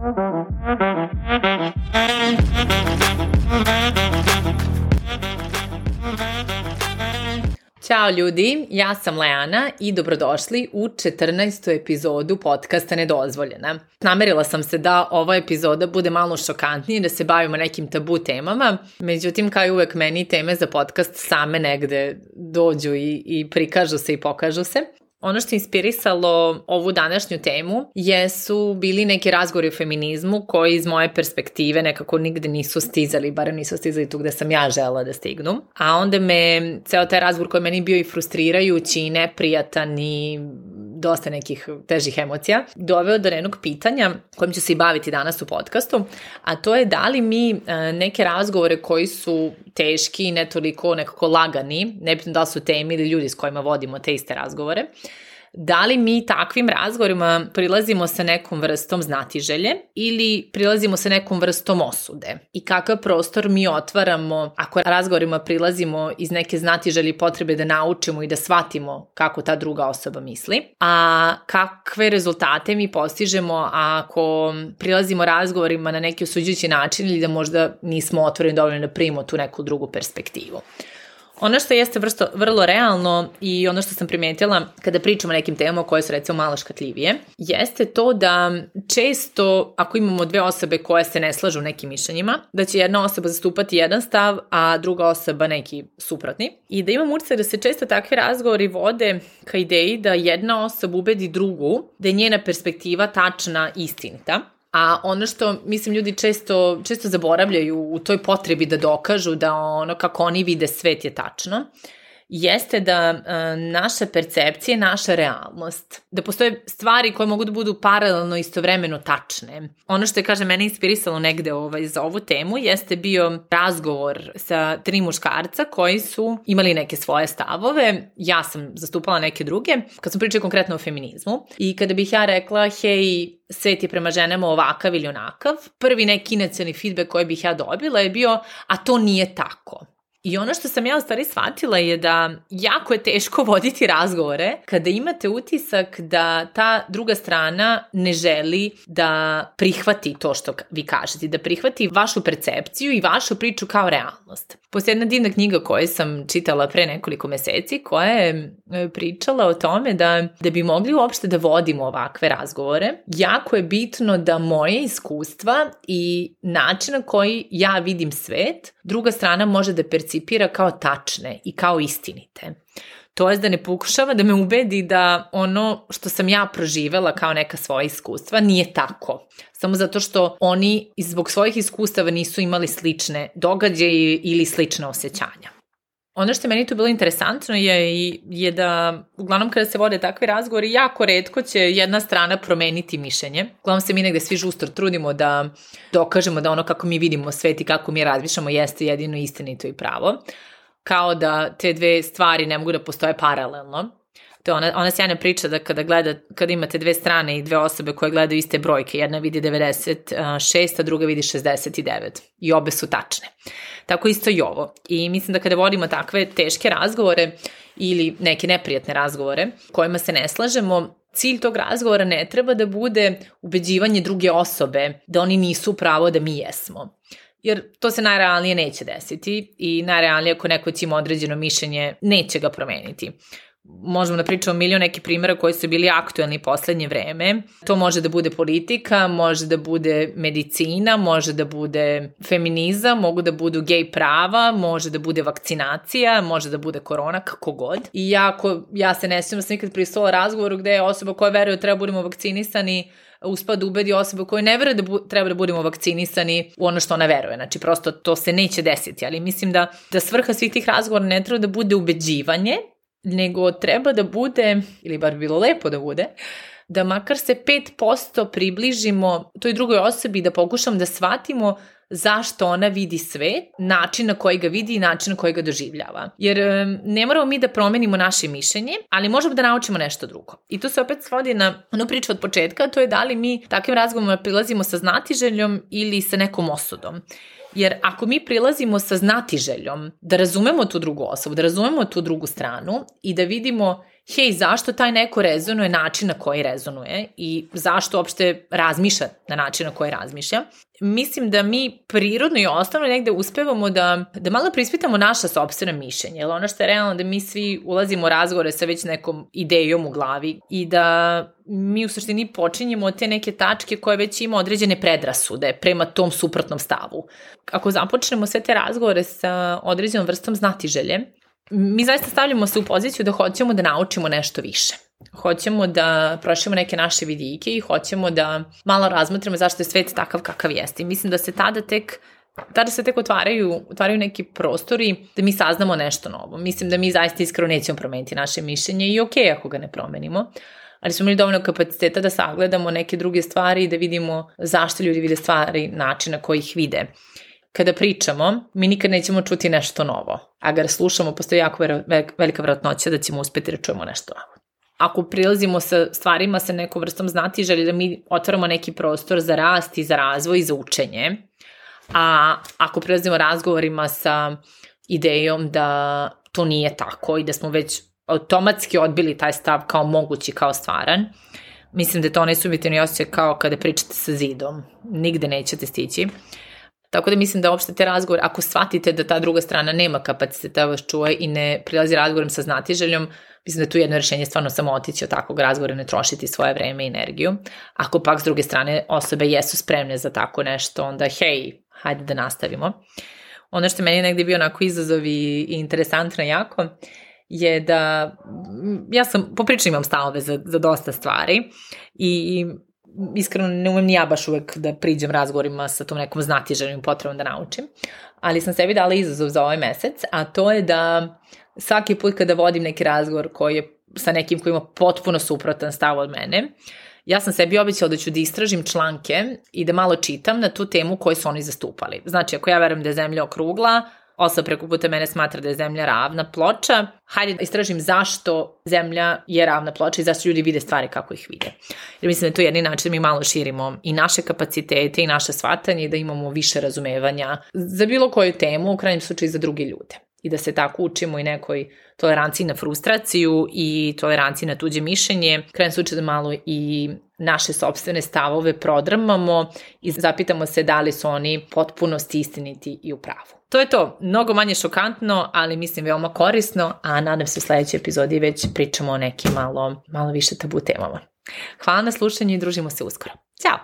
Ćao ljudi, ja sam Leana i dobrodošli u 14. epizodu podcasta Nedozvoljena. Namerila sam se da ova epizoda bude malo šokantnija, da se bavimo nekim tabu temama, međutim kao i uvek meni teme za podcast same negde dođu i, i prikažu se i pokažu se. Ono što je inspirisalo ovu današnju temu jesu bili neki razgovori o feminizmu koji iz moje perspektive nekako nigde nisu stizali, barem nisu stizali tu gde sam ja žela da stignu. A onda me ceo taj razgovor koji je meni bio i frustrirajući i neprijatan i dosta nekih težih emocija, doveo do jednog pitanja kojim ću se i baviti danas u podcastu, a to je da li mi e, neke razgovore koji su teški i ne toliko nekako lagani, nebitno da li su temi ili ljudi s kojima vodimo te iste razgovore, da li mi takvim razgovorima prilazimo sa nekom vrstom znatiželje ili prilazimo sa nekom vrstom osude i kakav prostor mi otvaramo ako razgovorima prilazimo iz neke znatiželje potrebe da naučimo i da shvatimo kako ta druga osoba misli, a kakve rezultate mi postižemo ako prilazimo razgovorima na neki osuđujući način ili da možda nismo otvoreni dovoljno da primimo tu neku drugu perspektivu. Ono što jeste vrsto, vrlo realno i ono što sam primetila kada pričamo o nekim temama koje su recimo malo škatljivije, jeste to da često ako imamo dve osobe koje se ne slažu nekim mišljenjima, da će jedna osoba zastupati jedan stav, a druga osoba neki suprotni. I da imam utisak da se često takvi razgovori vode ka ideji da jedna osoba ubedi drugu da je njena perspektiva tačna istinita A ono što, mislim, ljudi često, često zaboravljaju u toj potrebi da dokažu da ono kako oni vide svet je tačno, jeste da uh, naša percepcija je naša realnost. Da postoje stvari koje mogu da budu paralelno istovremeno tačne. Ono što je, kaže, mene inspirisalo negde ovaj, za ovu temu jeste bio razgovor sa tri muškarca koji su imali neke svoje stavove. Ja sam zastupala neke druge, kad sam pričala konkretno o feminizmu. I kada bih ja rekla, hej, svet je prema ženama ovakav ili onakav, prvi neki inicijalni feedback koji bih ja dobila je bio, a to nije tako. I ono što sam ja u stvari shvatila je da jako je teško voditi razgovore kada imate utisak da ta druga strana ne želi da prihvati to što vi kažete, da prihvati vašu percepciju i vašu priču kao realnost. Poslije jedna divna knjiga koju sam čitala pre nekoliko meseci koja je e, pričala o tome da, da bi mogli uopšte da vodimo ovakve razgovore, jako je bitno da moje iskustva i način na koji ja vidim svet, druga strana može da percipira kao tačne i kao istinite. To je da ne pokušava da me ubedi da ono što sam ja proživela kao neka svoja iskustva nije tako. Samo zato što oni zbog svojih iskustava nisu imali slične događaje ili slične osjećanja. Ono što je meni tu bilo interesantno je, je da uglavnom kada se vode takvi razgovori, jako redko će jedna strana promeniti mišljenje. Uglavnom se mi negde svi žustro trudimo da dokažemo da ono kako mi vidimo svet i kako mi razmišljamo jeste jedino istinito i pravo kao da te dve stvari ne mogu da postoje paralelno. To je ona, ona sjajna priča da kada, gleda, kada imate dve strane i dve osobe koje gledaju iste brojke, jedna vidi 96, a druga vidi 69 i obe su tačne. Tako isto i ovo. I mislim da kada vodimo takve teške razgovore ili neke neprijatne razgovore kojima se ne slažemo, cilj tog razgovora ne treba da bude ubeđivanje druge osobe da oni nisu pravo da mi jesmo jer to se najrealnije neće desiti i najrealnije ako neko ima određeno mišljenje neće ga promeniti. Možemo da pričamo milion nekih primjera koji su bili aktuelni poslednje vreme. To može da bude politika, može da bude medicina, može da bude feminizam, mogu da budu gej prava, može da bude vakcinacija, može da bude korona, kako god. I ja, ako, ja se ne svijem da sam nikad pristala razgovoru gde je osoba koja veruje da treba budemo vakcinisani uspa da ubedi osobe koje ne veruje da bu, treba da budemo vakcinisani u ono što ona veruje. Znači, prosto to se neće desiti, ali mislim da, da svrha svih tih razgovora ne treba da bude ubeđivanje, nego treba da bude, ili bar bilo lepo da bude, da makar se 5% približimo toj drugoj osobi, da pokušamo da shvatimo zašto ona vidi svet, način na koji ga vidi i način na koji ga doživljava. Jer ne moramo mi da promenimo naše mišljenje, ali možemo da naučimo nešto drugo. I to se opet svodi na onu priču od početka, to je da li mi takvim razgovorima prilazimo sa znatiželjom ili sa nekom osudom. Jer ako mi prilazimo sa znatiželjom da razumemo tu drugu osobu, da razumemo tu drugu stranu i da vidimo hej, zašto taj neko rezonuje način na koji rezonuje i zašto uopšte razmišlja na način na koji razmišlja. Mislim da mi prirodno i osnovno negde uspevamo da, da malo prispitamo naša sobstvena mišljenja, jer ono što je realno da mi svi ulazimo u razgovore sa već nekom idejom u glavi i da mi u suštini počinjemo od te neke tačke koje već ima određene predrasude prema tom suprotnom stavu. Ako započnemo sve te razgovore sa određenom vrstom znatiželje, mi zaista stavljamo se u poziciju da hoćemo da naučimo nešto više. Hoćemo da prošljamo neke naše vidike i hoćemo da malo razmotrimo zašto je svet takav kakav jeste. I mislim da se tada tek tada se tek otvaraju, otvaraju neki prostori da mi saznamo nešto novo. Mislim da mi zaista iskreno nećemo promeniti naše mišljenje i ok ako ga ne promenimo, ali smo imali dovoljno kapaciteta da sagledamo neke druge stvari i da vidimo zašto ljudi vide stvari, način na koji ih vide kada pričamo, mi nikad nećemo čuti nešto novo. A ga slušamo, postoji jako velika vratnoća da ćemo uspeti da čujemo nešto novo. Ako prilazimo sa stvarima sa nekom vrstom znati želje da mi otvaramo neki prostor za rast i za razvoj i za učenje, a ako prilazimo razgovorima sa idejom da to nije tako i da smo već automatski odbili taj stav kao mogući, kao stvaran, mislim da je to onaj subjetivni osjećaj kao kada pričate sa zidom. Nigde nećete stići. Tako da mislim da uopšte te razgovore, ako shvatite da ta druga strana nema kapaciteta da vas čuje i ne prilazi razgovorom sa znatiželjom, mislim da je tu jedno rešenje stvarno samo otići od takvog razgovora, ne trošiti svoje vreme i energiju. Ako pak s druge strane osobe jesu spremne za tako nešto, onda hej, hajde da nastavimo. Ono što meni negde bio onako izazov i, i interesantno jako, je da ja sam, poprično imam stavove za, za dosta stvari i iskreno ne umem ni ja baš uvek da priđem razgovorima sa tom nekom znatiželjom potrebom da naučim, ali sam sebi dala izazov za ovaj mesec, a to je da svaki put kada vodim neki razgovor koji je sa nekim koji ima potpuno suprotan stav od mene, ja sam sebi običala da ću da istražim članke i da malo čitam na tu temu koju su oni zastupali. Znači, ako ja verujem da je zemlja okrugla, osoba preko puta mene smatra da je zemlja ravna ploča, hajde da istražim zašto zemlja je ravna ploča i zašto ljudi vide stvari kako ih vide. Jer mislim da je to jedni način da mi malo širimo i naše kapacitete i naše shvatanje i da imamo više razumevanja za bilo koju temu, u krajnjem slučaju za druge ljude. I da se tako učimo i nekoj toleranciji na frustraciju i toleranciji na tuđe mišljenje, krajem slučaju da malo i naše sobstvene stavove prodrmamo i zapitamo se da li su oni potpunosti istiniti i u pravu. To je to, mnogo manje šokantno, ali mislim veoma korisno, a nadam se u sledećoj epizodi već pričamo o nekim malo, malo više tabu temama. Hvala na slušanju i družimo se uskoro. Ćao!